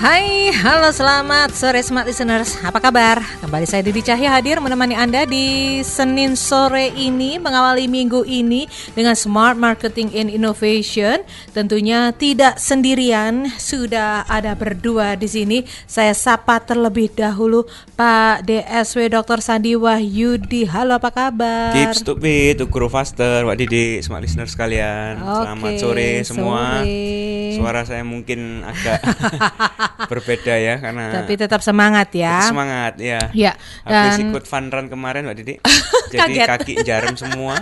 Hai, halo selamat sore Smart Listeners Apa kabar? Kembali saya Didi Cahya hadir menemani Anda di Senin sore ini Mengawali minggu ini dengan Smart Marketing and Innovation Tentunya tidak sendirian, sudah ada berdua di sini Saya sapa terlebih dahulu Pak DSW Dr. Sandi Wahyudi Halo apa kabar? Keep stupid, to grow faster Wak Didi, Smart Listeners sekalian Oke, Selamat sore semua sore. Suara saya mungkin agak berbeda ya karena Tapi tetap semangat ya tetap semangat ya. Ya, Habis dan- ikut fun run kemarin Mbak Didi. Jadi kaki jarum semua.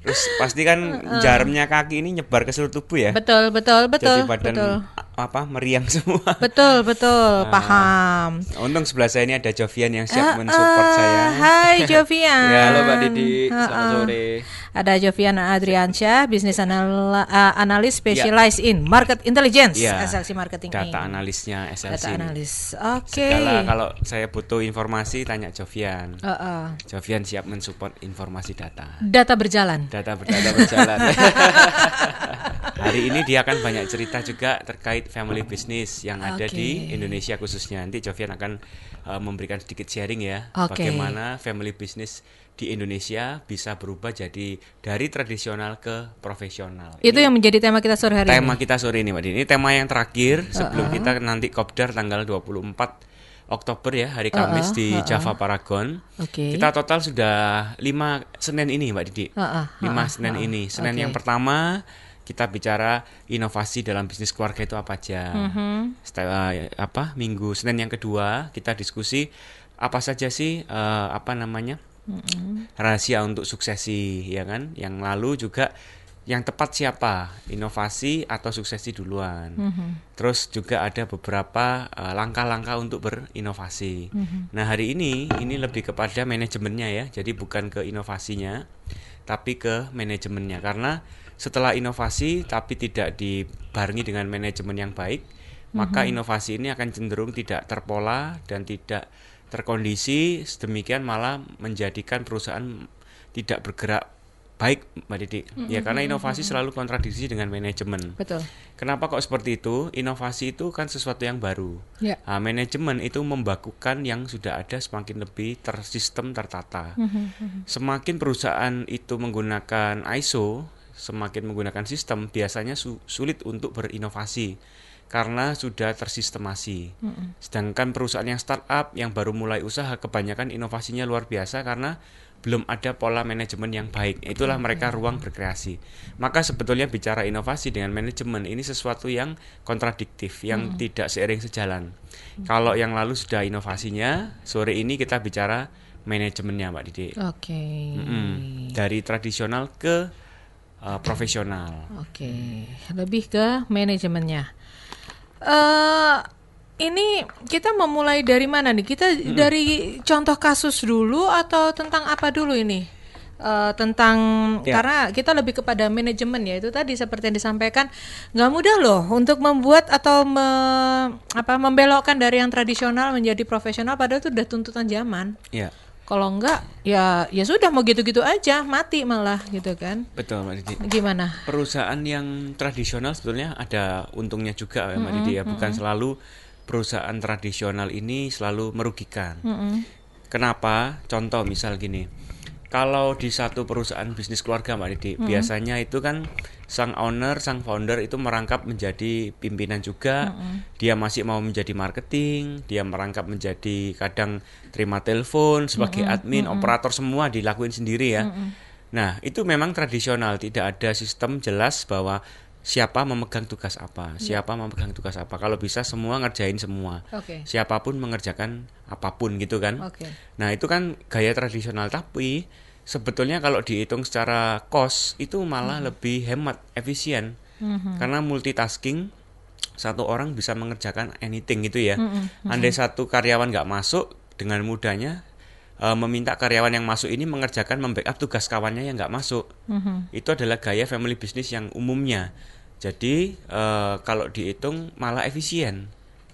Terus pasti kan jarumnya kaki ini nyebar ke seluruh tubuh ya. Betul, betul, betul Jadi badan betul. apa meriang semua. Betul, betul, paham. Untung sebelah saya ini ada Jovian yang siap Ah, mensupport saya. Hai Jovian. Ya, Halo Mbak Didi, Ah, selamat sore. Ada Jovian Adriansyah, bisnis anal ah, analis specialized in market intelligence, Ya, SLC marketing. Data analisnya SLC. Data analis. Oke. Segala kalau saya butuh informasi tanya Jovian. Ah, ah. Jovian siap mensupport informasi data. Data berjalan. Data berdata berjalan. Hari ini dia akan banyak cerita juga terkait family business yang ada Oke. di Indonesia khususnya. Nanti Jovian akan uh, memberikan sedikit sharing ya Oke. bagaimana family business di Indonesia bisa berubah jadi dari tradisional ke profesional. Itu Ini yang menjadi tema kita sore hari tema ini. kita sore ini, Mbak Dini. Ini tema yang terakhir sebelum kita nanti kopdar tanggal 24 Oktober ya, hari Kamis di Java Paragon. Oke. Kita total sudah 5 Senin ini, Mbak Didi. Ah, ah, 5 ah, Senin ah, ini. Senin oke. yang pertama kita bicara inovasi dalam bisnis keluarga itu apa aja. Mhm. Setelah eh, apa? Minggu Senin yang kedua kita diskusi apa saja sih eh, apa namanya? Rahasia untuk suksesi ya kan? Yang lalu juga yang tepat siapa? Inovasi atau suksesi duluan? Mhm. terus juga ada beberapa eh, langkah-langkah untuk berinovasi. Mhm. nah hari ini ini lebih kepada manajemennya ya. Jadi bukan ke inovasinya tapi ke manajemennya. Karena setelah inovasi tapi tidak dibarengi dengan manajemen yang baik maka inovasi ini akan cenderung tidak terpola dan tidak terkondisi sedemikian malah menjadikan perusahaan tidak bergerak baik Mbak Didi. Ya karena inovasi selalu kontradiksi dengan manajemen. Betul. kenapa kok seperti itu? Inovasi itu kan sesuatu yang baru. Ya. Nah, manajemen itu membakukan yang sudah ada semakin lebih tersistem tertata. Semakin perusahaan itu menggunakan ISO semakin menggunakan sistem biasanya su- sulit untuk berinovasi karena sudah tersistemasi. Sedangkan perusahaan yang startup yang baru mulai usaha kebanyakan inovasinya luar biasa karena belum ada pola manajemen yang baik. Itulah mereka ruang berkreasi. Maka sebetulnya bicara inovasi dengan manajemen ini sesuatu yang kontradiktif, yang tidak seiring sejalan. Kalau yang lalu sudah inovasinya, sore ini kita bicara manajemennya, Mbak Didi. Oke. Mm-mm. Dari tradisional ke uh, profesional. Oke, lebih ke manajemennya. Eh ini kita memulai dari mana nih? Kita dari contoh kasus dulu atau tentang apa dulu ini? Eh, tentang Ya. karena kita lebih kepada manajemen ya itu tadi seperti yang disampaikan nggak mudah loh untuk membuat atau me- apa membelokkan dari yang tradisional menjadi profesional padahal itu udah tuntutan zaman. Ya, Kalau enggak ya ya sudah mau gitu-gitu aja mati malah gitu kan? betul Mbak Didi. Gimana? perusahaan yang tradisional sebetulnya ada untungnya juga ya Mbak Didi ya bukan selalu perusahaan tradisional ini selalu merugikan. Kenapa? Contoh misal gini. Kalau di satu perusahaan bisnis keluarga Mbak Didi, biasanya itu kan sang owner, sang founder itu merangkap menjadi pimpinan juga. Dia masih mau menjadi marketing, dia merangkap menjadi kadang terima telepon sebagai admin, operator semua dilakuin sendiri ya. Nah, itu memang tradisional, tidak ada sistem jelas bahwa siapa memegang tugas apa, siapa memegang tugas apa. Kalau bisa semua ngerjain semua. Oke. Siapa pun mengerjakan apa pun gitu kan. Oke. Nah, itu kan gaya tradisional tapi sebetulnya kalau dihitung secara cost itu malah lebih hemat, efisien. Karena multitasking satu orang bisa mengerjakan anything gitu ya. Andai satu karyawan nggak masuk dengan mudahnya uh, meminta karyawan yang masuk ini mengerjakan membackup tugas kawannya yang nggak masuk. Mhm. Itu adalah gaya family business yang umumnya. Jadi uh, kalau dihitung malah efisien.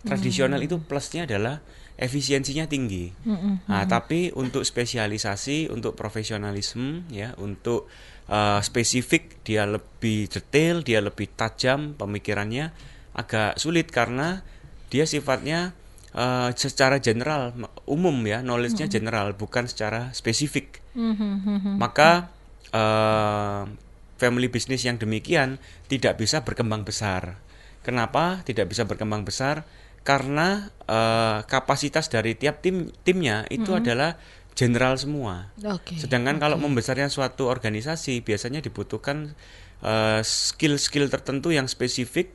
Tradisional itu plusnya adalah efisiensinya tinggi. Mhm. Nah, tapi untuk spesialisasi, untuk profesionalisme, ya, untuk uh, spesifik, dia lebih detail, dia lebih tajam pemikirannya, agak sulit karena dia sifatnya uh, secara general, umum ya, knowledge-nya general, bukan secara spesifik. Mhm. Maka uh, family business yang demikian tidak bisa berkembang besar. Kenapa tidak bisa berkembang besar? Karena uh, kapasitas dari tiap tim timnya itu adalah general semua. Oke. Sedangkan kalau membesarnya suatu organisasi biasanya dibutuhkan uh, skill-skill tertentu yang spesifik,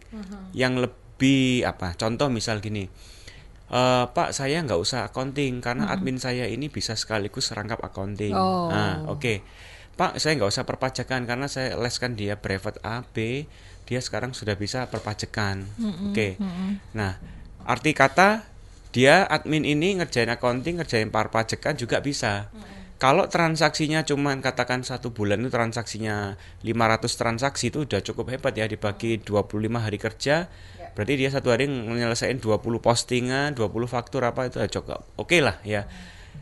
yang lebih apa? Contoh misal gini, "Eh, Pak saya nggak usah accounting karena admin saya ini bisa sekaligus serangkap accounting. Oh. Nah, oke. Pak saya nggak usah perpajakan karena saya leskan dia brevet A, B, dia sekarang sudah bisa perpajakan. Oke. Nah, arti kata dia admin ini ngerjain accounting, ngerjain perpajakan juga bisa. Kalau transaksinya cuman katakan satu bulan itu transaksinya 500 transaksi itu udah cukup hebat ya dibagi 25 hari kerja. Berarti dia satu hari menyelesaikan 20 postingan, 20 faktur apa itu cukup. Oke lah ya.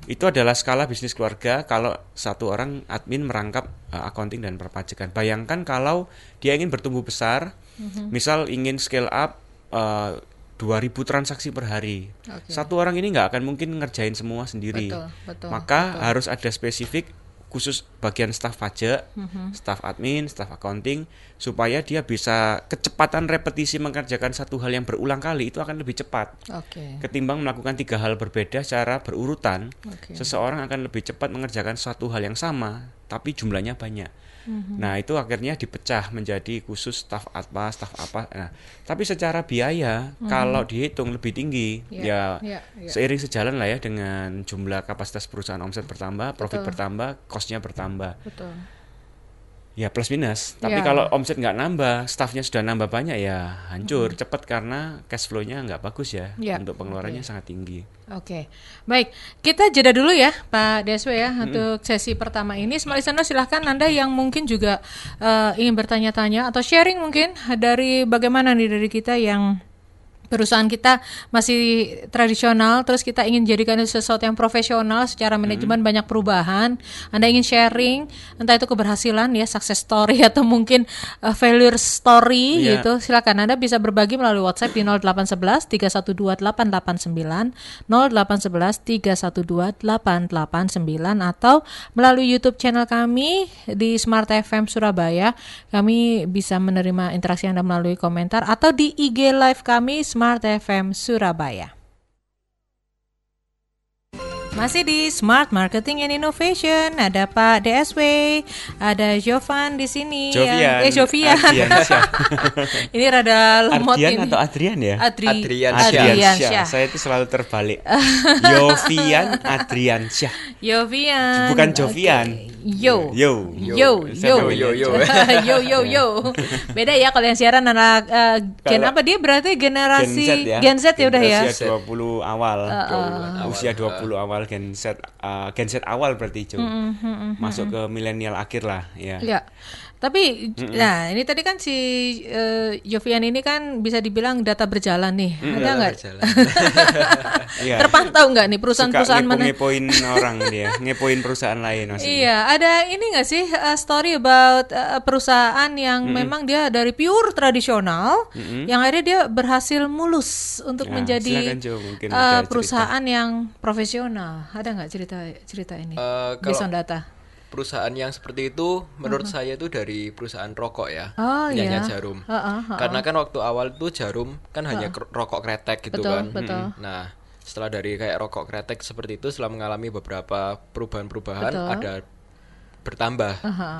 Itu adalah skala bisnis keluarga kalau satu orang admin merangkap uh, accounting dan perpajakan. Bayangkan kalau dia ingin bertumbuh besar, misal ingin scale up uh, 2000 transaksi per hari. Oke. Satu orang ini nggak akan mungkin ngerjain semua sendiri. Betul, betul, Maka harus ada spesifik khusus bagian staf pajak, Mhm. staf admin, staf accounting supaya dia bisa kecepatan repetisi mengerjakan satu hal yang berulang kali itu akan lebih cepat Oke. ketimbang melakukan tiga hal berbeda secara berurutan. Oke. Seseorang akan lebih cepat mengerjakan satu hal yang sama tapi jumlahnya banyak. Mhm. Nah, itu akhirnya dipecah menjadi khusus staf apa, staf apa. Nah, tapi secara biaya kalau dihitung lebih tinggi, Mhm. Ya, ya, ya, ya. seiring sejalan lah ya dengan jumlah kapasitas perusahaan omset bertambah, profit Betul. bertambah, cost-nya bertambah. Betul. Ya plus minus. Tapi Ya. kalau omset nggak nambah, stafnya sudah nambah banyak ya hancur Mhm. cepat karena cash flow-nya nggak bagus ya. Ya, Untuk pengeluarannya sangat tinggi. Oke, baik. Kita jeda dulu ya, Pak Deswe ya, untuk sesi pertama ini. Smart listener silahkan Anda yang mungkin juga eh, ingin bertanya-tanya atau sharing mungkin dari bagaimana nih dari kita yang perusahaan kita masih tradisional, terus kita ingin jadikan sesuatu yang profesional secara manajemen banyak perubahan. Anda ingin sharing, entah itu keberhasilan ya, success story atau mungkin eh, failure story Iya. gitu. Silakan Anda bisa berbagi melalui WhatsApp di 0811 312 889 0811 312 889 atau melalui YouTube channel kami di Smart FM Surabaya. Kami bisa menerima interaksi Anda melalui komentar atau di IG live kami Smart FM Surabaya. Masih di Smart Marketing and Innovation ada Pak DSW, ada Jovan di sini. Jovian. yang- eh Jovian. Ini rada lemot Ardian ini. atau Adrian ya? Adri, Adriansyah. Adriansyah. Adriansyah. Saya itu selalu terbalik. Yovian Adriansyah. Jovian. Bukan Jovian. Oke. Yo. Yo. Yo, yo, namanya yo, yo. yo, yo, yo. Beda ya kalau yang siaran anak eh, gen apa dia berarti generasi Gen Z ya. Gen Z ya udah ya. Usia 20 awal. Uh, Usia 20 awal Gen Z uh, Gen Z awal berarti itu. Masuk ke milenial akhir lah ya. Ya. Tapi nah ini tadi kan si eh, Jovian ini kan bisa dibilang data berjalan nih. Ada nggak? Iya. Terpantau nggak nih Suka perusahaan-perusahaan mana? ngepo-ngepoin orang dia, ngepoin perusahaan lain maksudnya. Iya, ada ini nggak sih uh, story about uh, perusahaan yang memang dia dari pure tradisional, yang akhirnya dia berhasil mulus untuk Ya, menjadi Jo, mungkin uh, cerita. perusahaan yang profesional. Ada nggak cerita cerita ini? Eh, Based kalau- on data. Perusahaan yang seperti itu menurut saya itu dari perusahaan rokok ya Oh, punyanya iya. jarum. Heeh, heeh. karena kan waktu awal itu jarum kan hanya ker- rokok kretek gitu Betul, kan. betul. nah setelah dari kayak rokok kretek seperti itu setelah mengalami beberapa perubahan-perubahan ada bertambah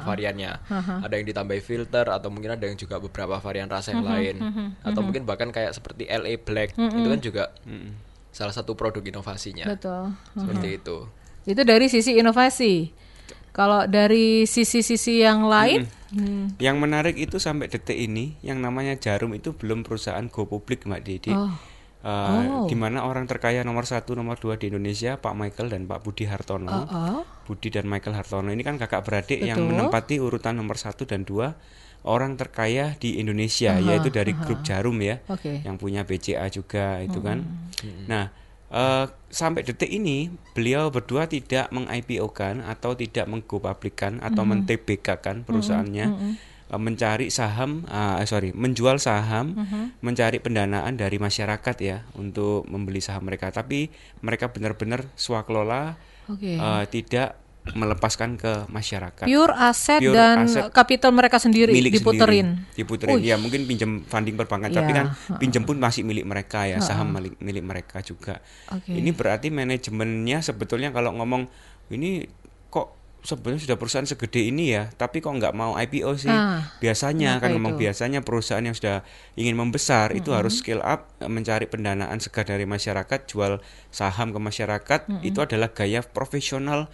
variannya. Ada yang ditambahi filter atau mungkin ada yang juga beberapa varian rasa yang lain. atau mungkin bahkan kayak seperti LA Black itu kan juga salah satu produk inovasinya. Betul. seperti itu. Itu dari sisi inovasi. Kalau dari sisi-sisi yang lain, hmm, Yang menarik itu sampai detik ini yang namanya Jarum itu belum perusahaan go publik Mbak Didi. Oh. Uh, Oh. di mana orang terkaya nomor satu, nomor dua di Indonesia, Pak Michael dan Pak Budi Hartono. Oh, oh. Budi dan Michael Hartono ini kan kakak beradik yang Betul. menempati urutan nomor satu dan dua orang terkaya di Indonesia, yaitu dari grup Jarum ya, Oke. yang punya BCA juga itu kan. Nah, eh, sampai detik ini beliau berdua tidak meng-IPO-kan atau tidak menggo-publikan atau men-TBK-kan perusahaannya. eh, mencari saham, ah, sorry, menjual saham, mencari pendanaan dari masyarakat ya untuk membeli saham mereka. Tapi mereka benar-benar swakelola, Oke. eh, tidak melepaskan ke masyarakat. Pure aset Pure dan aset kapital mereka sendiri milik diputerin. sendiri. diputerin Wih. ya mungkin pinjam funding perbankan tapi Ya, kan pinjam pun masih milik mereka ya saham milik milik mereka juga Oke. ini berarti manajemennya sebetulnya kalau ngomong ini kok sebenarnya sudah perusahaan segede ini ya tapi kok nggak mau IPO sih Ah, biasanya kan memang itu? biasanya perusahaan yang sudah ingin membesar itu harus scale up mencari pendanaan segar dari masyarakat jual saham ke masyarakat itu adalah gaya profesional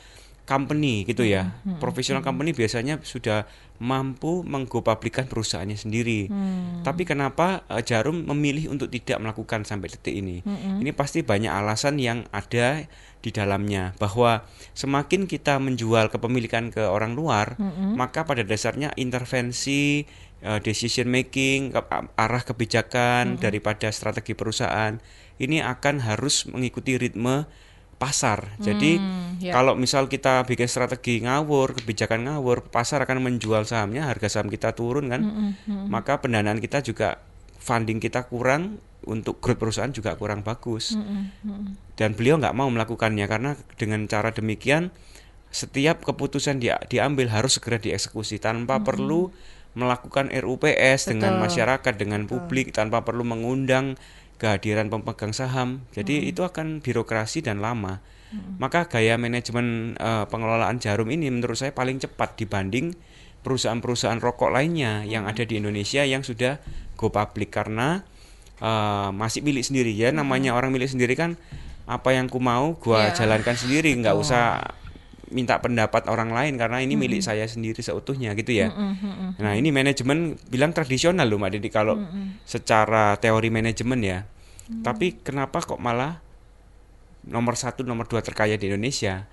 company gitu ya. Profesional company biasanya sudah mampu menggopublikan perusahaannya sendiri. Tapi kenapa eh, Jarum memilih untuk tidak melakukan sampai detik ini? Ini pasti banyak alasan yang ada di dalamnya bahwa semakin kita menjual kepemilikan ke orang luar maka pada dasarnya intervensi eh, decision making ke- arah kebijakan daripada strategi perusahaan ini akan harus mengikuti ritme pasar. Jadi ya. kalau misal kita bikin strategi ngawur, kebijakan ngawur, pasar akan menjual sahamnya, harga saham kita turun kan, maka pendanaan kita juga funding kita kurang untuk growth perusahaan juga kurang bagus. Dan beliau nggak mau melakukannya karena dengan cara demikian setiap keputusan dia diambil harus segera dieksekusi tanpa perlu melakukan RUPS dengan Betul. masyarakat, dengan publik, tanpa perlu mengundang kehadiran pemegang saham. Jadi itu akan birokrasi dan lama. Maka gaya manajemen eh, pengelolaan Jarum ini menurut saya paling cepat dibanding perusahaan-perusahaan rokok lainnya yang ada di Indonesia yang sudah go public karena eh, masih milik sendiri ya. Namanya orang milik sendiri kan apa yang ku mau gua Iya. jalankan sendiri, nggak usah minta pendapat orang lain karena ini milik saya sendiri seutuhnya gitu ya. Nah ini manajemen bilang tradisional loh Mbak Didi kalau secara teori manajemen ya. Tapi kenapa kok malah nomor satu nomor dua terkaya di Indonesia?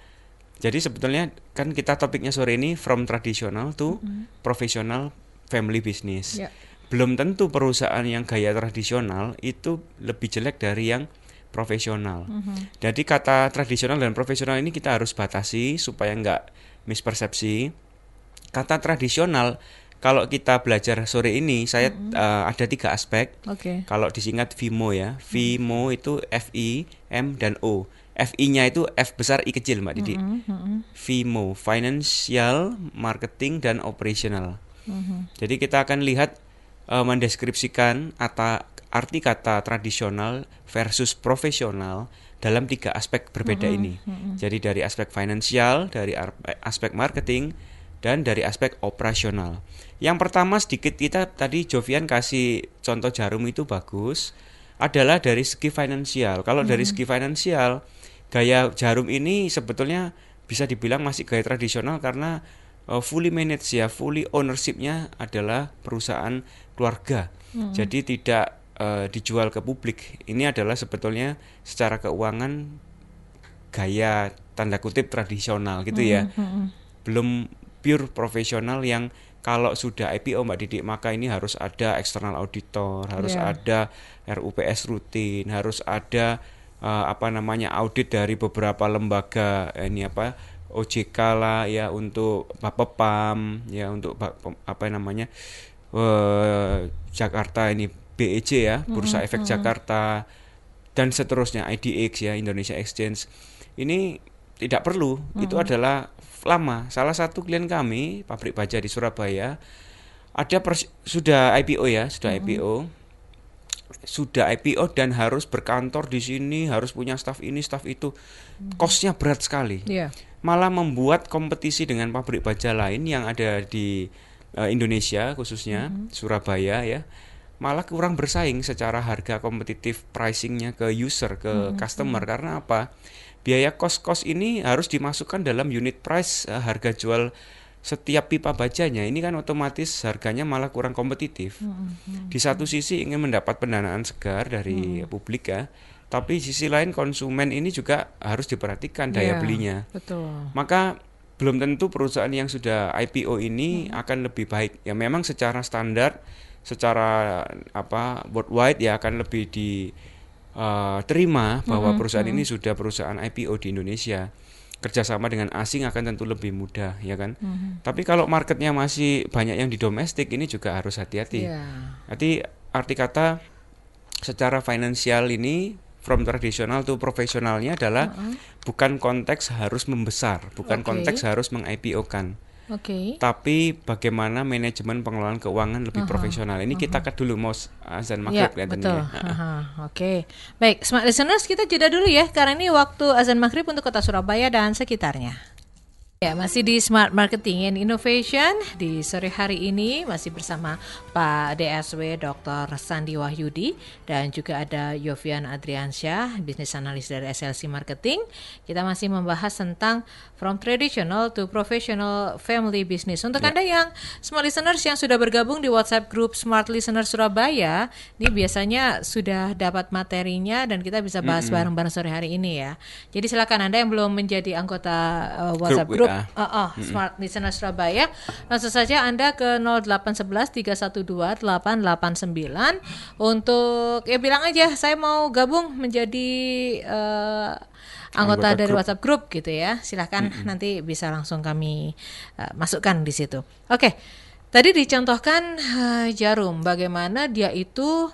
Jadi sebetulnya kan kita topiknya sore ini from traditional to professional family business. Ya. Belum tentu perusahaan yang gaya tradisional itu lebih jelek dari yang profesional. Jadi kata tradisional dan profesional ini kita harus batasi supaya nggak mispersepsi. Kata tradisional kalau kita belajar sore ini saya eh, ada tiga aspek. Oke. Kalau disingkat VIMO ya, VIMO itu F I M dan O. FI-nya itu F besar I kecil Mbak Didi. VIMO, Financial, Marketing dan Operational. Jadi kita akan lihat eh, mendeskripsikan ata, arti kata tradisional versus profesional dalam tiga aspek berbeda ini. Jadi dari aspek finansial, dari ar- aspek marketing, dan dari aspek operasional. Yang pertama sedikit kita tadi Jovian kasih contoh jarum itu bagus adalah dari segi finansial. Kalau dari segi finansial, gaya jarum ini sebetulnya bisa dibilang masih gaya tradisional karena uh, fully managed ya, fully ownershipnya adalah perusahaan keluarga. Jadi tidak uh, dijual ke publik. Ini adalah sebetulnya secara keuangan gaya tanda kutip tradisional gitu ya. Belum pure profesional yang kalau sudah IPO Mbak Didik maka ini harus ada external auditor, harus Iya. ada RUPS rutin, harus ada eh, apa namanya audit dari beberapa lembaga eh, ini apa OJK lah ya untuk Bapepam ya untuk apa namanya Jakarta ini BEJ ya Bursa Efek Jakarta dan seterusnya IDX ya Indonesia Exchange. Ini tidak perlu itu adalah lama. Salah satu klien kami pabrik baja di Surabaya ada sudah IPO ya sudah IPO sudah IPO dan harus berkantor di sini harus punya staff ini staff itu. Kosnya berat sekali. Iya. malah membuat kompetisi dengan pabrik baja lain yang ada di eh, Indonesia khususnya Surabaya ya malah kurang bersaing secara harga kompetitif pricingnya ke user ke customer karena apa biaya kos-kos ini harus dimasukkan dalam unit price eh, harga jual setiap pipa bajanya ini kan otomatis harganya malah kurang kompetitif. Di satu sisi ingin mendapat pendanaan segar dari publik ya, tapi di sisi lain konsumen ini juga harus diperhatikan daya Iya, belinya. Betul. Maka belum tentu perusahaan yang sudah IPO ini akan lebih baik. Ya memang secara standar, secara apa worldwide ya akan lebih diterima bahwa perusahaan ini sudah perusahaan IPO di Indonesia. Kerjasama dengan asing akan tentu lebih mudah, ya kan? Tapi kalau marketnya masih banyak yang di domestik, ini juga harus hati-hati. Jadi arti kata secara finansial ini from tradisional to profesionalnya adalah bukan konteks harus membesar, bukan Oke. konteks harus meng-IPO-kan, Oke. tapi bagaimana manajemen pengelolaan keuangan lebih profesional. Ini kita cut dulu mau azan Ya, maghrib kelihatannya betul. ya. Aha, Oke. Baik, smart listeners kita jeda dulu ya karena ini waktu azan maghrib untuk kota Surabaya dan sekitarnya. Ya, masih di Smart Marketing and Innovation di sore hari ini masih bersama Pak DSW Dr. Sandi Wahyudi dan juga ada Yovian Adriansyah, bisnis analis dari SLC Marketing. Kita masih membahas tentang from traditional to professional family business. Untuk Anda yang smart listeners yang sudah bergabung di WhatsApp group Smart Listener Surabaya, ini biasanya sudah dapat materinya dan kita bisa bahas bareng-bareng sore hari ini ya. Jadi silakan Anda yang belum menjadi anggota uh, WhatsApp Grup group WA. Uh, uh, Smart Listener Surabaya langsung saja Anda ke 0811 312 889 untuk ya bilang aja saya mau gabung menjadi uh, anggota, Anggota dari grup. WhatsApp group gitu ya. Silahkan nanti bisa langsung kami uh, masukkan di situ. Oke. Tadi dicontohkan uh, Jarum bagaimana dia itu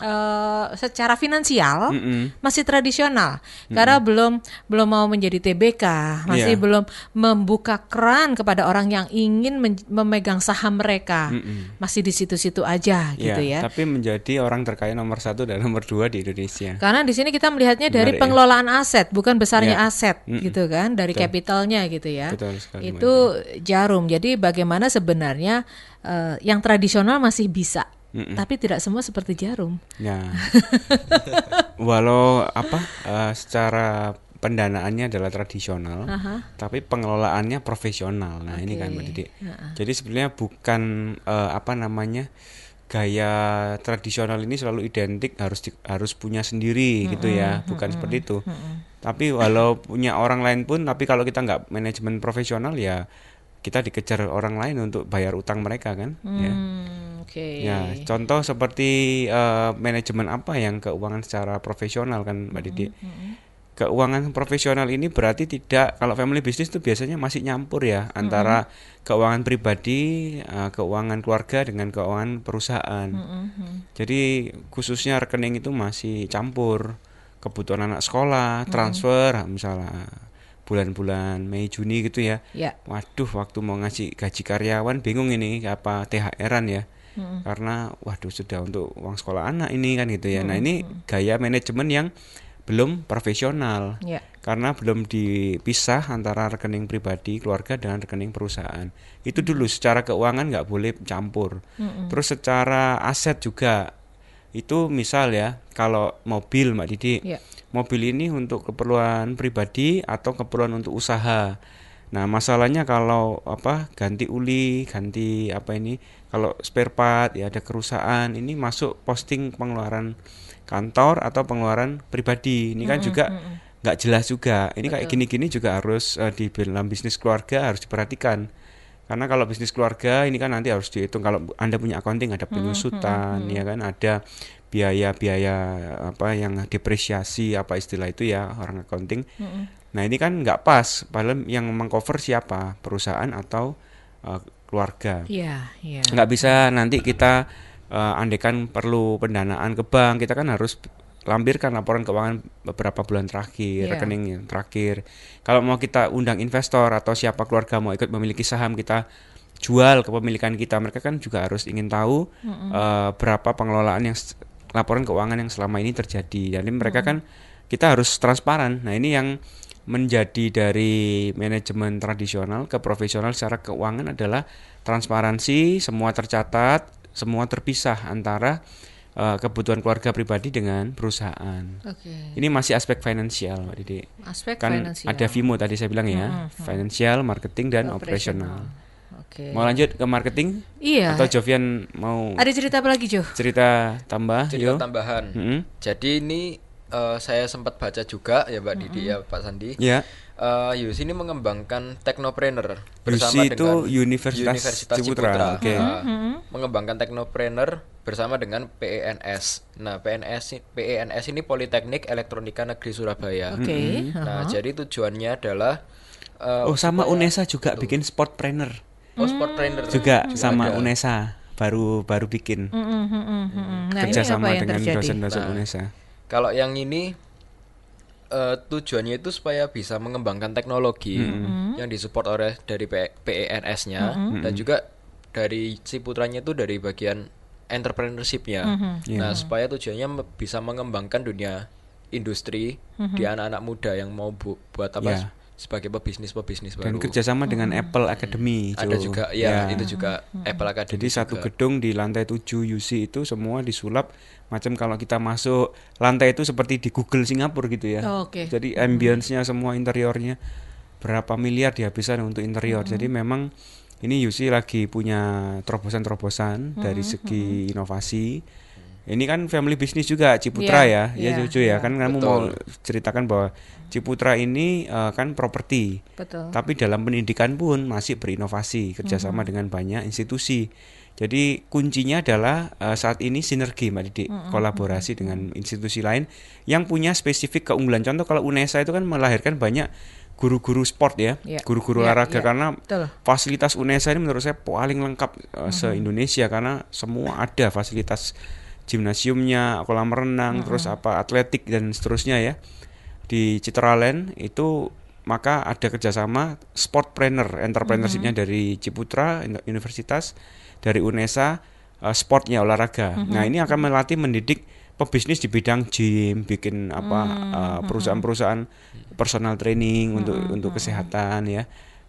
uh, secara finansial masih tradisional karena belum belum mau menjadi TBK, masih Iya. belum membuka keran kepada orang yang ingin memegang saham mereka. Masih di situ-situ aja gitu ya. Tapi menjadi orang terkaya nomor satu dan nomor dua di Indonesia. Karena di sini kita melihatnya dari ya. pengelolaan aset, bukan besarnya Ya. aset, Mm-mm. gitu kan, dari Betul. kapitalnya gitu ya. Betul sekali, Itu jarum. Jadi bagaimana sebenarnya eh, yang tradisional masih bisa, Mm-mm. tapi tidak semua seperti jarum. Ya. Walau apa eh, secara pendanaannya adalah tradisional, Aha. tapi pengelolaannya profesional. Nah, ini kan Mbak. Didi. Heeh. Jadi sebenarnya bukan eh, apa namanya gaya tradisional ini selalu identik harus di- harus punya sendiri gitu ya, bukan seperti itu. Tapi walau punya orang lain pun, tapi kalau kita nggak manajemen profesional ya kita dikejar orang lain untuk bayar utang mereka kan, ya. Hmm, Oke. Ya, contoh seperti eh, manajemen apa yang keuangan secara profesional kan Mbak Didi. Keuangan profesional ini berarti tidak kalau family business itu biasanya masih nyampur ya antara keuangan pribadi, eh, keuangan keluarga dengan keuangan perusahaan. Jadi khususnya rekening itu masih campur kebutuhan anak sekolah, transfer misalnya bulan-bulan Mei Juni gitu ya. Ya. Waduh, waktu mau ngasih gaji karyawan bingung ini apa THR-an ya. Karena waduh sudah untuk uang sekolah anak ini kan gitu ya. Nah, ini gaya manajemen yang belum profesional. Ya. Karena belum dipisah antara rekening pribadi keluarga dengan rekening perusahaan. Itu dulu secara keuangan nggak boleh campur. Terus secara aset juga itu misal ya kalau mobil Mbak Didi Ya. Mobil ini untuk keperluan pribadi atau keperluan untuk usaha. Nah, masalahnya kalau apa ganti uli, ganti apa ini, kalau spare part ya ada kerusakan, ini masuk posting pengeluaran kantor atau pengeluaran pribadi. Ini kan juga nggak jelas juga. Ini kayak gini-gini juga harus eh, di dalam bisnis keluarga harus diperhatikan. Karena kalau bisnis keluarga ini kan nanti harus dihitung kalau Anda punya accounting ada penyusutan ya kan ada biaya-biaya apa yang depresiasi apa istilah itu ya orang accounting. Nah, ini kan nggak pas padahal yang mengcover siapa? Perusahaan atau eh, keluarga. Iya, iya. Nggak bisa nanti kita eh, andaikan perlu pendanaan ke bank, kita kan harus lampirkan laporan keuangan beberapa bulan terakhir, Iya. rekening yang terakhir. Kalau mau kita undang investor atau siapa keluarga mau ikut memiliki saham kita jual kepemilikan kita, mereka kan juga harus ingin tahu eh, berapa pengelolaan yang laporan keuangan yang selama ini terjadi. Jadi mereka kan kita harus transparan. Nah, ini yang menjadi dari manajemen tradisional ke profesional secara keuangan adalah transparansi, semua tercatat, semua terpisah antara eh, kebutuhan keluarga pribadi dengan perusahaan. Oke. Ini masih aspek finansial, Mbak Didi. Aspek Kan finansial. ada FIMO tadi saya bilang ya, financial, marketing dan operasional. Oke. Mau lanjut ke marketing? Iya. Atau Jovian mau Ada cerita apa lagi, Jo? cerita tambah? cerita Yo. tambahan Mm-mm. jadi ini eh, saya sempat baca juga ya Mbak Didi ya Pak Sandi Ya. Eh, Yus ini mengembangkan teknopreneur Yusi itu dengan Universitas Ciputra, oke. Eh, mengembangkan teknopreneur bersama dengan PENS. Nah, PNS i- PENS ini Politeknik Elektronika Negeri Surabaya. Oke. Nah, jadi tujuannya adalah eh, Oh, sama UNESA juga bikin sportpreneur. oh, sportpreneur Juga sama ada. UNESA baru baru bikin. Mm, mm, mm, mm, mm. Nah, kerja ini apa sama yang dengan terjadi? dosen-dosen Nah. UNESA. Kalau yang ini eh, tujuannya itu supaya bisa mengembangkan teknologi yang disupport oleh dari PENS-nya dan juga dari si putranya itu dari bagian entrepreneurship-nya. Nah, supaya tujuannya bisa mengembangkan dunia industri di anak-anak muda yang mau bu- buat apa Ya. Sebagai pebisnis-pebisnis Dan baru. kerjasama dengan Apple Academy. Ada Jo. juga ya, itu juga Apple Academy. Jadi satu juga. gedung di lantai 7 UC itu semua disulap macam kalau kita masuk lantai itu seperti di Google Singapura gitu ya. Oh, Oke. Jadi ambience-nya semua interiornya berapa miliar dihabiskan untuk interior. Jadi memang ini UC lagi punya terobosan-terobosan dari segi inovasi. Ini kan family business juga Ciputra Iya, ya. Ya iya, Cucu ya. Kan kamu Betul. mau ceritakan bahwa Ciputra ini eh, kan properti. Betul. Tapi dalam pendidikan pun masih berinovasi kerjasama dengan banyak institusi. Jadi kuncinya adalah eh, saat ini sinergi Mbak Didi, kolaborasi dengan institusi lain yang punya spesifik keunggulan. Contoh kalau UNESA itu kan melahirkan banyak guru-guru sport ya, Iya. guru-guru Iya, olahraga iya. karena Betul. fasilitas UNESA ini menurut saya paling lengkap eh, se-Indonesia karena semua ada fasilitas gimnasiumnya, kolam renang, terus apa atletik dan seterusnya ya. Di Citraland itu maka ada kerjasama sportpreneur entrepreneurshipnya dari Ciputra Universitas dari UNESA eh, sportnya olahraga. Nah ini akan melatih mendidik pebisnis di bidang gym bikin apa eh, perusahaan-perusahaan personal training untuk untuk kesehatan ya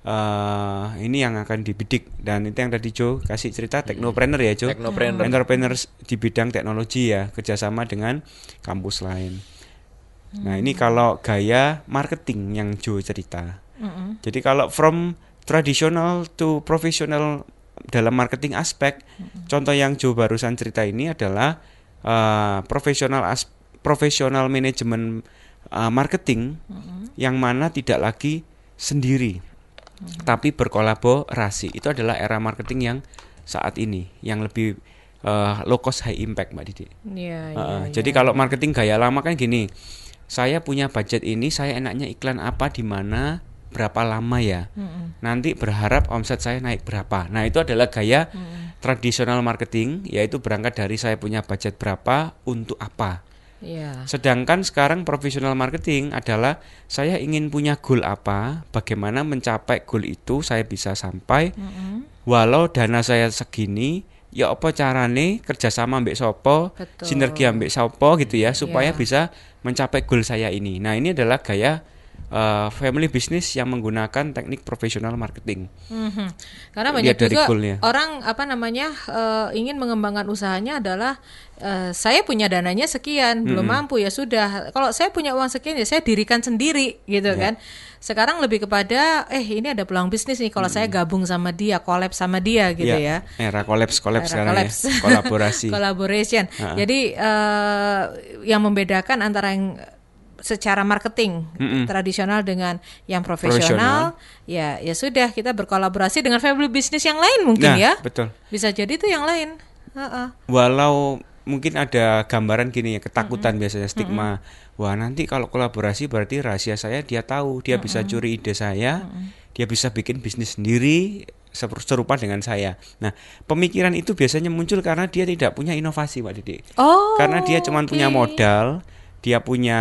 Eh, ini yang akan dibidik. Dan itu yang tadi Joe kasih cerita teknopreneur ya Joe Teknopreneur. entrepreneurs di bidang teknologi ya kerjasama dengan kampus lain. Nah ini kalau gaya marketing yang Joe cerita. Jadi kalau from traditional to professional dalam marketing aspek, contoh yang Joe barusan cerita ini adalah uh, profesional as profesional manajemen uh, marketing yang mana tidak lagi sendiri, tapi berkolaborasi. Itu adalah era marketing yang saat ini yang lebih uh, low cost high impact, Mbak Didi. Iya, iya, Heeh, iya. Jadi kalau marketing gaya lama kan gini, saya punya budget ini, saya enaknya iklan apa di mana, berapa lama ya. Nanti berharap omset saya naik berapa. Nah itu adalah gaya tradisional marketing, yaitu berangkat dari saya punya budget berapa untuk apa. Iya. Sedangkan sekarang profesional marketing adalah saya ingin punya goal apa, bagaimana mencapai goal itu saya bisa sampai. Walau dana saya segini, ya apa carane kerjasama ambek sopo, Betul. sinergi ambek sopo gitu ya, supaya Iya. bisa mencapai goal saya ini. Nah ini adalah gaya eh, family business yang menggunakan teknik profesional marketing. Mhm. Karena banyak Lihat dari juga goalnya. orang apa namanya eh, ingin mengembangkan usahanya adalah eh, saya punya dananya sekian belum mampu ya sudah kalau saya punya uang sekian ya saya dirikan sendiri gitu Ya. kan. Sekarang lebih kepada eh ini ada peluang bisnis nih kalau saya gabung sama dia, collab sama dia gitu ya. Era kolaps kolaps sekarang collabs. ya, kolaborasi. Collaboration. Jadi eh, yang membedakan antara yang secara marketing tradisional dengan yang profesional, ya ya sudah kita berkolaborasi dengan family bisnis yang lain mungkin Nah, ya. betul. Bisa jadi itu yang lain. Heeh. walau mungkin ada gambaran gini ya ketakutan biasanya stigma wah nanti kalau kolaborasi berarti rahasia saya dia tahu dia bisa curi ide saya dia bisa bikin bisnis sendiri ser- serupa dengan saya nah pemikiran itu biasanya muncul karena dia tidak punya inovasi pak Didi Oh. karena dia cuma oke. punya modal dia punya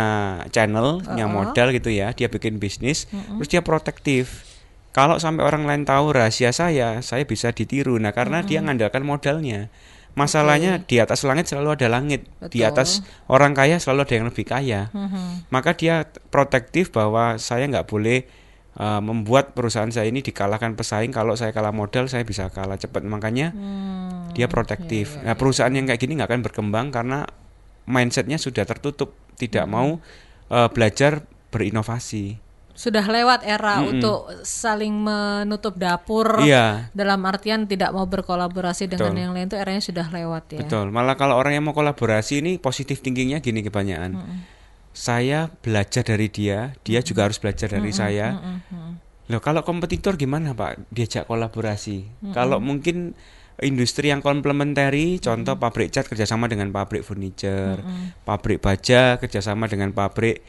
channel punya modal gitu ya dia bikin bisnis terus dia protektif. Kalau sampai orang lain tahu rahasia saya saya bisa ditiru. Nah karena dia ngandalkan modalnya. Masalahnya di atas langit selalu ada langit. Di Betul. atas orang kaya selalu ada yang lebih kaya. Mhm. maka dia protektif bahwa saya nggak boleh uh, membuat perusahaan saya ini dikalahkan pesaing. Kalau saya kalah modal saya bisa kalah cepat. Makanya Hmm, dia protektif. nah perusahaan yang kayak gini nggak akan berkembang karena mindsetnya sudah tertutup, tidak mau uh, belajar berinovasi. sudah lewat era untuk saling menutup dapur Iya. dalam artian tidak mau berkolaborasi dengan Betul. yang lain itu eranya sudah lewat ya. Betul. Malah kalau orang yang mau kolaborasi ini positif thinkingnya gini kebanyakan. Saya belajar dari dia, dia juga harus belajar dari saya. Loh kalau kompetitor gimana Pak? Diajak kolaborasi. Kalau mungkin industri yang komplementari, contoh pabrik cat kerjasama dengan pabrik furniture, pabrik baja kerjasama dengan pabrik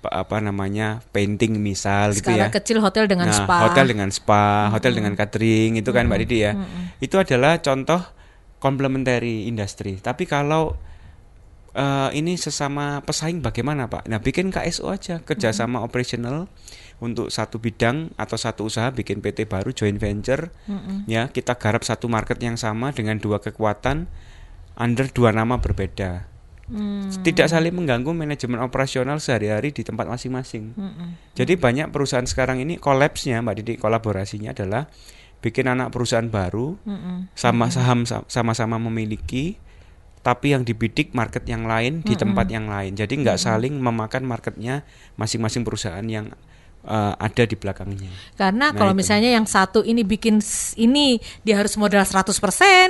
pa- apa namanya painting misal gitu Skala ya. kecil hotel dengan Nah, spa. hotel dengan spa, hotel dengan catering itu kan Mbak Didi ya. Itu adalah contoh complementary industry. Tapi kalau eh, ini sesama pesaing bagaimana Pak? Nah, bikin KSO aja, kerjasama operational untuk satu bidang atau satu usaha bikin PT baru joint venture ya kita garap satu market yang sama dengan dua kekuatan under dua nama berbeda. Tidak saling mengganggu manajemen operasional sehari-hari di tempat masing-masing. Jadi banyak perusahaan sekarang ini kolapsnya Mbak Didi kolaborasinya adalah bikin anak perusahaan baru sama saham sama-sama memiliki tapi yang dibidik market yang lain di tempat yang lain. Jadi nggak saling memakan marketnya masing-masing perusahaan yang eh, ada di belakangnya. Karena Nah, kalau itu. misalnya yang satu ini bikin ini dia harus modal 100%,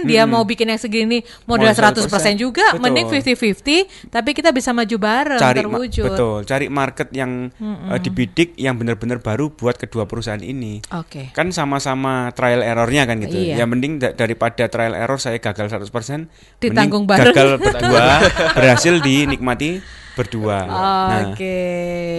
dia mau bikin yang segini modal Modal 100% juga, 100%, mending betul. 50-50, tapi kita bisa maju bareng Cari ma- terwujud. betul, cari market yang eh, dibidik yang benar-benar baru buat kedua perusahaan ini. Oke. Kan sama-sama trial errornya kan gitu. Iya. Ya mending da- daripada trial error saya gagal 100%, Ditanggung mending bareng. gagal berdua, berhasil dinikmati berdua. Nah, Oke.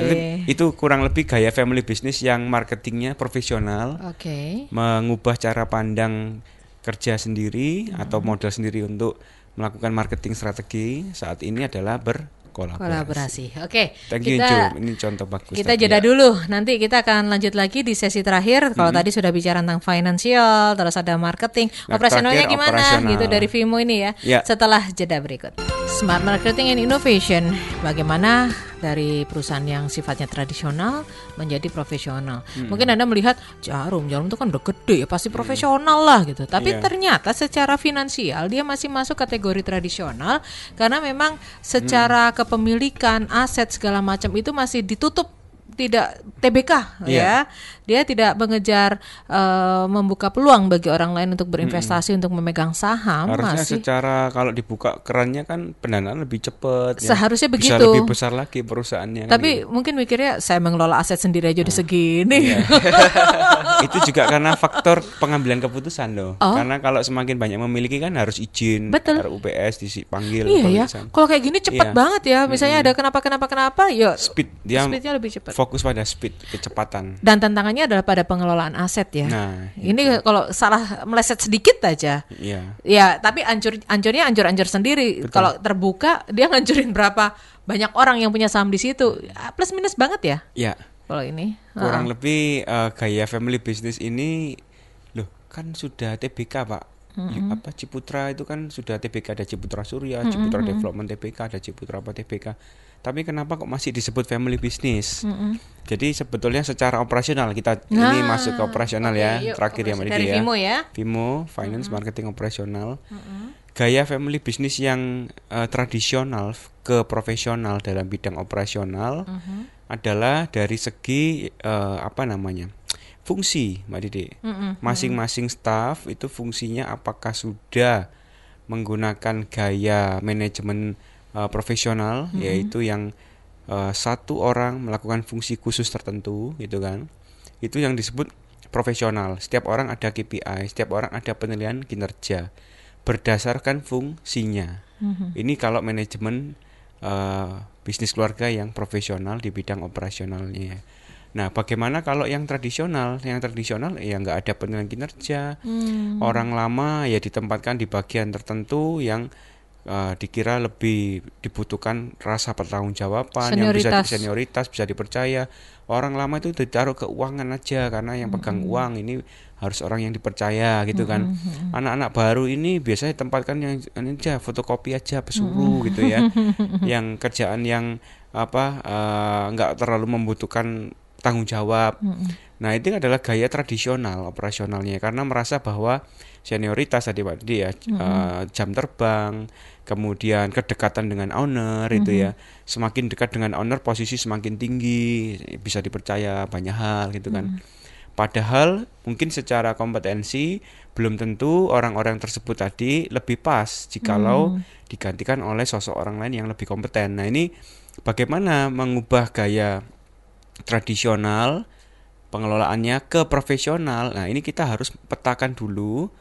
itu, itu kurang lebih gaya family business yang marketingnya profesional. Oke. mengubah cara pandang kerja sendiri Hmm. atau modal sendiri untuk melakukan marketing strategi saat ini adalah berkolaborasi. Kolaborasi. Oke. Thank you, kita Ju. Ini contoh bagus. kita tadi. jeda dulu. Nanti kita akan lanjut lagi di sesi terakhir. Kalau tadi sudah bicara tentang financial, terus ada marketing, Nah, operasionalnya terakhir gimana operasional. gitu dari Vimo ini ya. Ya. Setelah jeda berikut. Smart Marketing and Innovation. Bagaimana dari perusahaan yang sifatnya tradisional menjadi profesional. Mungkin Anda melihat jarum, jarum itu kan udah gede ya, pasti profesional lah gitu. Tapi Iya. ternyata secara finansial dia masih masuk kategori tradisional karena memang secara kepemilikan, aset segala macam itu masih ditutup tidak TBK Iya. ya. Dia tidak mengejar eh, membuka peluang bagi orang lain untuk berinvestasi untuk memegang saham Harusnya masih secara kalau dibuka kerannya kan pendanaan lebih cepat. ya. Seharusnya Bisa begitu. lebih besar lagi perusahaannya. kan Tapi gitu. mungkin mikirnya saya mengelola aset sendiri aja udah segini. Iya. itu juga karena faktor pengambilan keputusan loh. Oh. Karena kalau semakin banyak memiliki kan harus izin Betul. RUPS dipanggil. iya ya. Kalau kayak gini cepat Iya. banget ya. Misalnya ada kenapa kenapa kenapa, ya Speed dia speednya lebih cepat. Fokus pada speed kecepatan. Dan tantangannya adalah pada pengelolaan aset ya. Nah, ini kalau salah meleset sedikit aja. Iya. Ya, tapi ancur ancurnya ancur-ancur sendiri. Kalau terbuka dia ngancurin berapa banyak orang yang punya saham di situ. Ah, Plus minus banget ya Ya, kalau ini. kurang Ah. lebih eh, gaya family business ini loh kan sudah TBK, Pak. Y- Apa Ciputra itu kan sudah TBK ada Ciputra Surya, Ciputra Development TBK, ada Ciputra apa TBK. Tapi kenapa kok masih disebut family business? Jadi sebetulnya secara operasional kita ini Nah, masuk ke operasional oke, ya, yuk, terakhir ya Mbak dari ya. Vimo ya. Vimo, finance, marketing, operasional. Gaya family business yang eh, tradisional ke profesional dalam bidang operasional adalah dari segi eh, apa namanya fungsi, Mbak Didi. Masing-masing staff itu fungsinya apakah sudah menggunakan gaya manajemen eh, profesional, yaitu yang eh, satu orang melakukan fungsi khusus tertentu, gitu kan? Itu yang disebut profesional. Setiap orang ada KPI, setiap orang ada penilaian kinerja berdasarkan fungsinya. Ini kalau manajemen eh, bisnis keluarga yang profesional di bidang operasionalnya. Nah, bagaimana kalau yang tradisional? Yang tradisional ya nggak ada penilaian kinerja. Orang lama ya ditempatkan di bagian tertentu yang eh, dikira lebih dibutuhkan rasa pertanggungjawaban yang bisa Senioritas. bisa dipercaya. Orang lama itu ditaruh keuangan aja karena yang pegang uang ini harus orang yang dipercaya gitu kan. Anak-anak baru ini biasanya tempatkan yang ini aja fotokopi aja pesuruh gitu ya. yang kerjaan yang apa eh, nggak terlalu membutuhkan tanggung jawab. Nah, itu adalah gaya tradisional operasionalnya karena merasa bahwa senioritas tadi Pak Didi ya, eh, jam terbang, kemudian kedekatan dengan owner itu ya. Semakin dekat dengan owner posisi semakin tinggi, bisa dipercaya banyak hal gitu kan. Padahal mungkin secara kompetensi belum tentu orang-orang tersebut tadi lebih pas jikalau digantikan oleh sosok orang lain yang lebih kompeten. Nah, ini bagaimana mengubah gaya tradisional pengelolaannya ke profesional. Nah, ini kita harus petakan dulu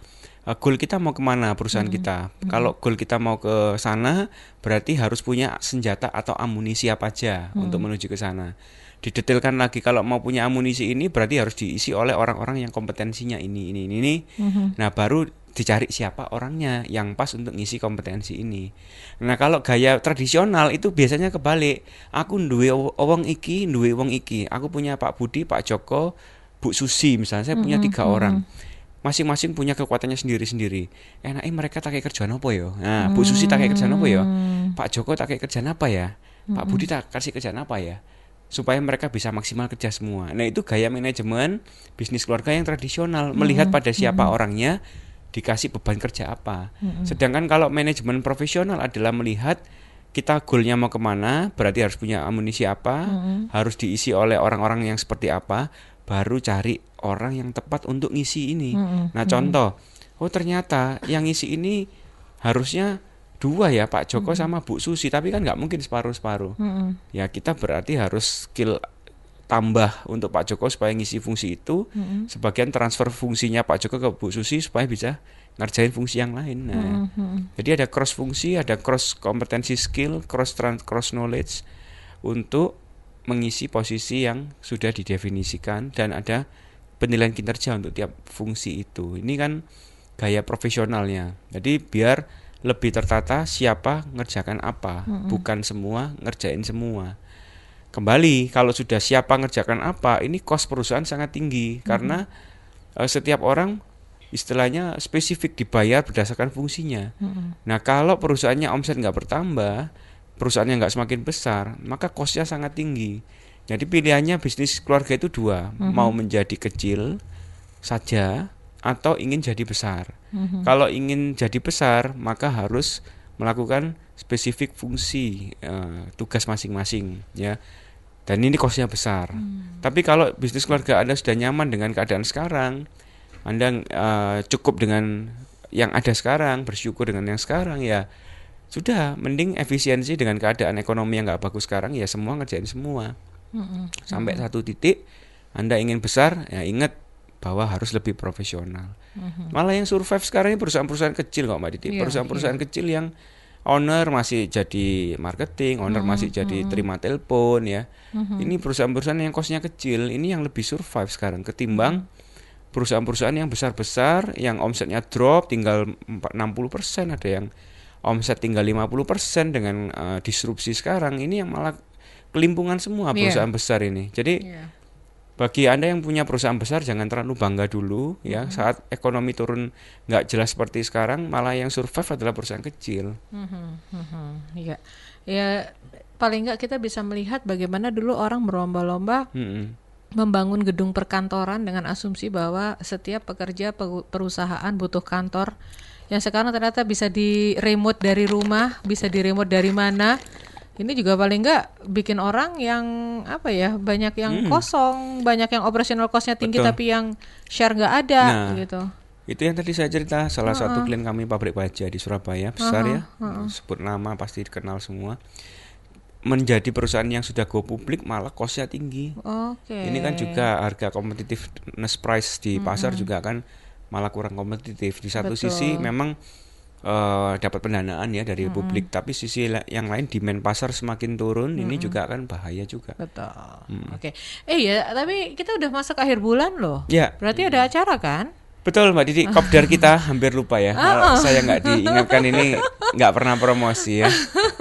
uh, goal kita mau ke mana perusahaan kita. Kalau goal kita mau ke sana, berarti harus punya senjata atau amunisi apa aja untuk menuju ke sana. Didetailkan lagi kalau mau punya amunisi ini berarti harus diisi oleh orang-orang yang kompetensinya ini ini ini. ini. Nah, baru dicari siapa orangnya yang pas untuk ngisi kompetensi ini. Nah, kalau gaya tradisional itu biasanya kebalik. Aku duwe wong iki, duwe wong iki. Aku punya Pak Budi, Pak Joko, Bu Susi misalnya. Saya punya tiga orang. Masing-masing punya kekuatannya sendiri-sendiri. Enaknya mereka tak kayak kerjaan apa ya? Nah, Bu Susi tak kayak kerjaan apa ya? Pak Joko tak kayak kerjaan apa ya? Pak Budi tak kasih kerjaan apa ya? supaya mereka bisa maksimal kerja semua. Nah, itu gaya manajemen bisnis keluarga yang tradisional, melihat pada siapa orangnya, dikasih beban kerja apa. Sedangkan kalau manajemen profesional adalah melihat kita goalnya mau ke mana, berarti harus punya amunisi apa, harus diisi oleh orang-orang yang seperti apa, baru cari orang yang tepat untuk ngisi ini. Nah, contoh, oh ternyata yang ngisi ini harusnya dua ya Pak Joko sama Bu Susi, tapi kan nggak mungkin separuh-separuh. Ya kita berarti harus skill tambah untuk Pak Joko supaya ngisi fungsi itu, sebagian transfer fungsinya Pak Joko ke Bu Susi supaya bisa ngerjain fungsi yang lain. Nah, jadi ada cross fungsi, ada cross kompetensi skill, cross trans cross knowledge untuk mengisi posisi yang sudah didefinisikan dan ada penilaian kinerja untuk tiap fungsi itu. Ini kan gaya profesionalnya. Jadi biar lebih tertata siapa ngerjakan apa, bukan semua ngerjain semua. Kembali kalau sudah siapa ngerjakan apa, ini kos perusahaan sangat tinggi karena eh, setiap orang istilahnya spesifik dibayar berdasarkan fungsinya. Nah kalau perusahaannya omset nggak bertambah, perusahaannya nggak semakin besar, maka kosnya sangat tinggi. Jadi pilihannya bisnis keluarga itu dua, mau menjadi kecil saja atau ingin jadi besar. Kalau ingin jadi besar, maka harus melakukan spesifik fungsi eh, tugas masing-masing, ya. Dan ini kosnya besar. Tapi kalau bisnis keluarga Anda sudah nyaman dengan keadaan sekarang, Anda eh, cukup dengan yang ada sekarang, bersyukur dengan yang sekarang, ya sudah. Mending efisiensi dengan keadaan ekonomi yang nggak bagus sekarang, ya semua ngerjain semua. Sampai satu titik, Anda ingin besar, ya ingat bahwa harus lebih profesional. Malah yang survive sekarang ini perusahaan-perusahaan kecil kok Mbak Diti, Iya, perusahaan-perusahaan kecil yang owner masih jadi marketing, owner masih jadi terima telepon ya. Ini perusahaan-perusahaan yang kosnya kecil, ini yang lebih survive sekarang ketimbang perusahaan-perusahaan yang besar-besar yang omsetnya drop tinggal 4 60% ada yang omset tinggal 50% dengan eh, disrupsi sekarang ini yang malah kelimpungan semua Iya. perusahaan besar ini. Jadi Iya. bagi anda yang punya perusahaan besar jangan terlalu bangga dulu ya saat ekonomi turun nggak jelas seperti sekarang malah yang survive adalah perusahaan kecil Iya, ya paling nggak kita bisa melihat bagaimana dulu orang berlomba-lomba Mm-mm. membangun gedung perkantoran dengan asumsi bahwa setiap pekerja pe- perusahaan butuh kantor yang sekarang ternyata bisa di remote dari rumah, bisa di remote dari mana. Ini juga paling nggak bikin orang yang apa ya banyak yang kosong, banyak yang operational cost-nya tinggi Betul. tapi yang share nggak ada Nah, gitu. itu yang tadi saya cerita salah satu klien kami pabrik baja di Surabaya besar ya sebut nama pasti dikenal semua menjadi perusahaan yang sudah go publik malah costnya tinggi Oke. ini kan juga harga competitiveness price di pasar juga kan malah kurang kompetitif di satu Betul. sisi memang eh, dapat pendanaan ya dari publik tapi sisi la- yang lain demand pasar semakin turun ini juga kan bahaya juga Betul. Oke. Eh ya, tapi kita udah masuk akhir bulan loh. ya Berarti ada acara kan? Betul Mbak Didi, kopdar kita hampir lupa ya. Kalau saya nggak diingatkan ini nggak pernah promosi ya.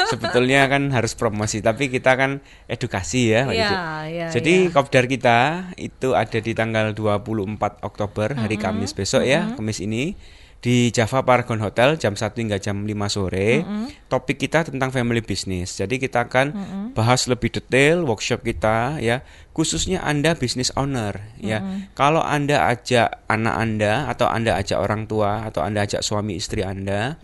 Sebetulnya kan harus promosi, tapi kita kan edukasi ya Mbak Iya, Didi. iya, Jadi kopdar kita itu ada di tanggal 24 Oktober hari Kamis besok ya, Kamis ini di Java Paragon Hotel jam 1 hingga jam 5 sore. Topik kita tentang family business. Jadi kita akan bahas lebih detail workshop kita ya, khususnya Anda business owner ya. Kalau Anda ajak anak Anda atau Anda ajak orang tua atau Anda ajak suami istri Anda,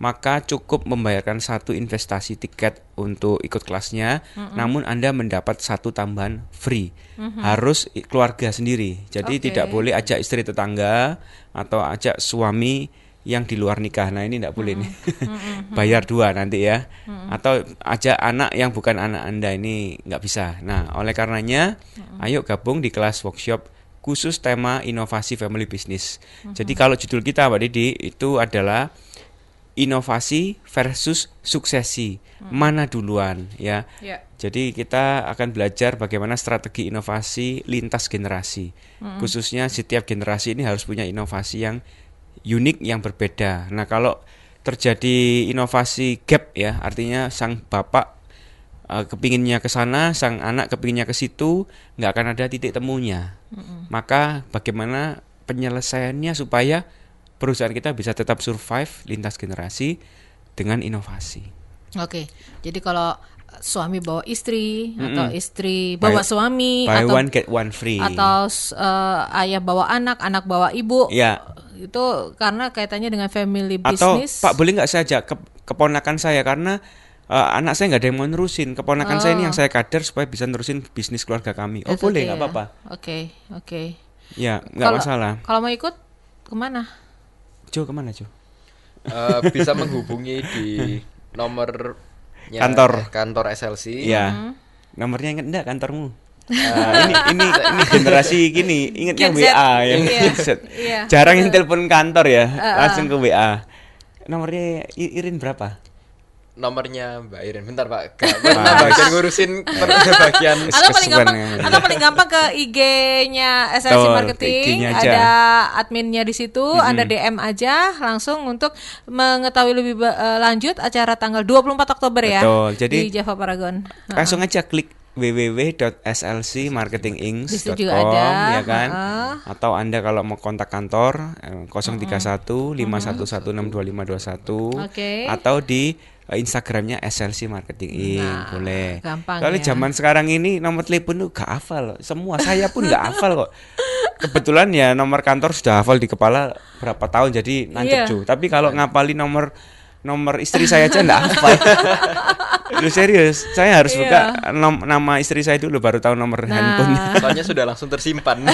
maka cukup membayarkan satu investasi tiket untuk ikut kelasnya, namun Anda mendapat satu tambahan free. Harus i- keluarga sendiri. Jadi Oke. tidak boleh ajak istri tetangga atau ajak suami yang di luar nikah. Nah, ini tidak boleh nih. Bayar dua nanti ya. Atau ajak anak yang bukan anak Anda ini nggak bisa. Nah, oleh karenanya ayo gabung di kelas workshop khusus tema inovasi family business. Jadi kalau judul kita Mbak Didi itu adalah inovasi versus suksesi. Mana duluan ya. Ya. Jadi kita akan belajar bagaimana strategi inovasi lintas generasi. Khususnya setiap generasi ini harus punya inovasi yang unik yang berbeda. Nah, kalau terjadi inovasi gap ya, artinya sang bapak eh, kepinginnya ke sana, sang anak kepinginnya ke situ, nggak akan ada titik temunya. Maka bagaimana penyelesaiannya supaya perusahaan kita bisa tetap survive lintas generasi dengan inovasi. Oke, jadi kalau suami bawa istri atau istri bawa Buy- suami Buy atau one get one free. atau eh, ayah bawa anak, anak bawa ibu, Ya. itu karena kaitannya dengan family Atau business. Pak boleh nggak saya ajak ke keponakan saya karena eh, anak saya nggak ada yang mau nerusin. Keponakan saya ini yang saya kader supaya bisa nerusin bisnis keluarga kami. Oh It's boleh okay nggak ya. apa-apa. Oke, oke. Ya nggak masalah. Kalau mau ikut ke mana? Jo ke mana Jo? Eh, bisa menghubungi di nomor Kantor. kantor SLC. Iya. Nomornya inget enggak kantormu? Ah, ini ini ini generasi gini ingetnya Gen Z. WA ya. Iya, Gen Z. iya. Jarang yang telepon kantor ya, langsung ke WA. Nomornya I- Irin berapa? Nomornya Mbak Irin. Bentar Pak. Bagian ngurusin per- bagian Atau paling gampang, atau paling gampang ke IG-nya SLC Marketing, IG-nya aja. ada adminnya di situ, Anda DM aja langsung untuk mengetahui lebih eh, lanjut acara tanggal 24 Oktober ya Betul, jadi- di Java Paragon. Langsung aja klik ada, ya kan. heeh. Atau Anda kalau mau kontak kantor eh, 031 511 Oke. atau di Instagramnya SLC Marketing Inc. Nah, boleh. gampang Kalau ya. zaman sekarang ini nomor telepon tuh gak hafal. Semua saya pun gak hafal kok. Kebetulan ya nomor kantor sudah hafal di kepala berapa tahun jadi nancep. Ju. Tapi kalau ngapali nomor nomor istri saya aja enggak hafal. Lu serius? Saya harus Iya. buka nom- nama istri saya dulu baru tahu nomor Nah. handphonenya. Soalnya sudah langsung tersimpan.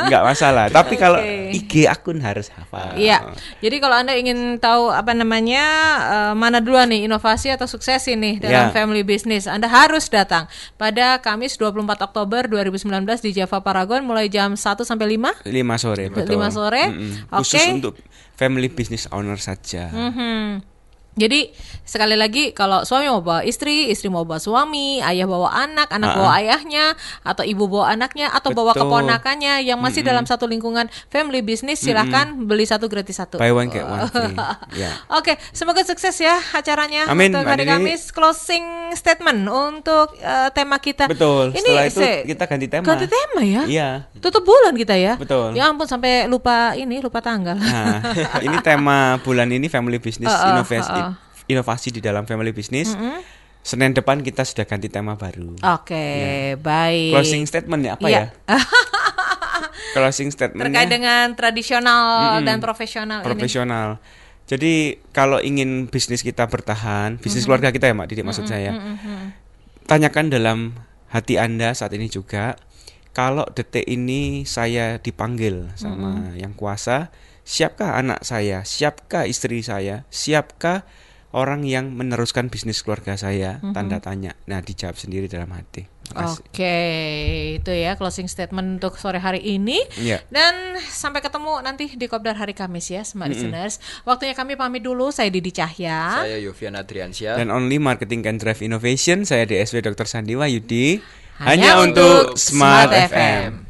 Enggak masalah. Tapi kalau Oke. IG akun harus hafal. Iya. Jadi kalau Anda ingin tahu apa namanya eh, mana duluan nih inovasi atau sukses ini dalam Ya. family business, Anda harus datang pada Kamis 24 Oktober 2019 di Java Paragon mulai jam 1 sampai 5. 5 sore betul. Lima sore? Mm-mm. Oke. Khusus untuk family business owner saja. Mhm. Jadi sekali lagi kalau suami mau bawa istri, istri mau bawa suami, ayah bawa anak, anak bawa ayahnya, atau ibu bawa anaknya, atau bawa Betul. keponakannya yang masih dalam satu lingkungan family business, silahkan beli satu gratis satu. Buy one get one free. ya. Oke, semoga sukses ya acaranya Amin, untuk hari. Kamis. Closing statement untuk eh, tema kita. Betul. Setelah itu kita ganti tema. Ganti tema ya? Iya. Tutup bulan kita ya. Betul. Ya ampun sampai lupa ini, lupa tanggal. Nah, ini tema bulan ini family business Uh-uh, inovasi uh-uh. Inovasi di dalam family business. Senin depan kita sudah ganti tema baru. Oke, baik. Closing statement ya apa Iya. ya? Closing statement Terkait dengan tradisional dan profesional ini. profesional. Jadi kalau ingin bisnis kita bertahan, bisnis keluarga kita ya Mak Didi maksud saya. Tanyakan dalam hati Anda saat ini juga kalau detik ini saya dipanggil sama yang kuasa, siapkah anak saya? Siapkah istri saya? Siapkah orang yang meneruskan bisnis keluarga saya? Tanda tanya. Nah, dijawab sendiri dalam hati. Makasih. Oke, itu ya closing statement untuk sore hari ini. Iya. Dan sampai ketemu nanti di Kopdar hari Kamis ya, smart listeners. Waktunya kami pamit dulu. Saya Didi Cahya. Saya Yovian Adriansyah. Dan only marketing can drive innovation. Saya DSW Dr. Sandi Wahyudi. Hanya Hanya, untuk untuk Smart, Smart FM.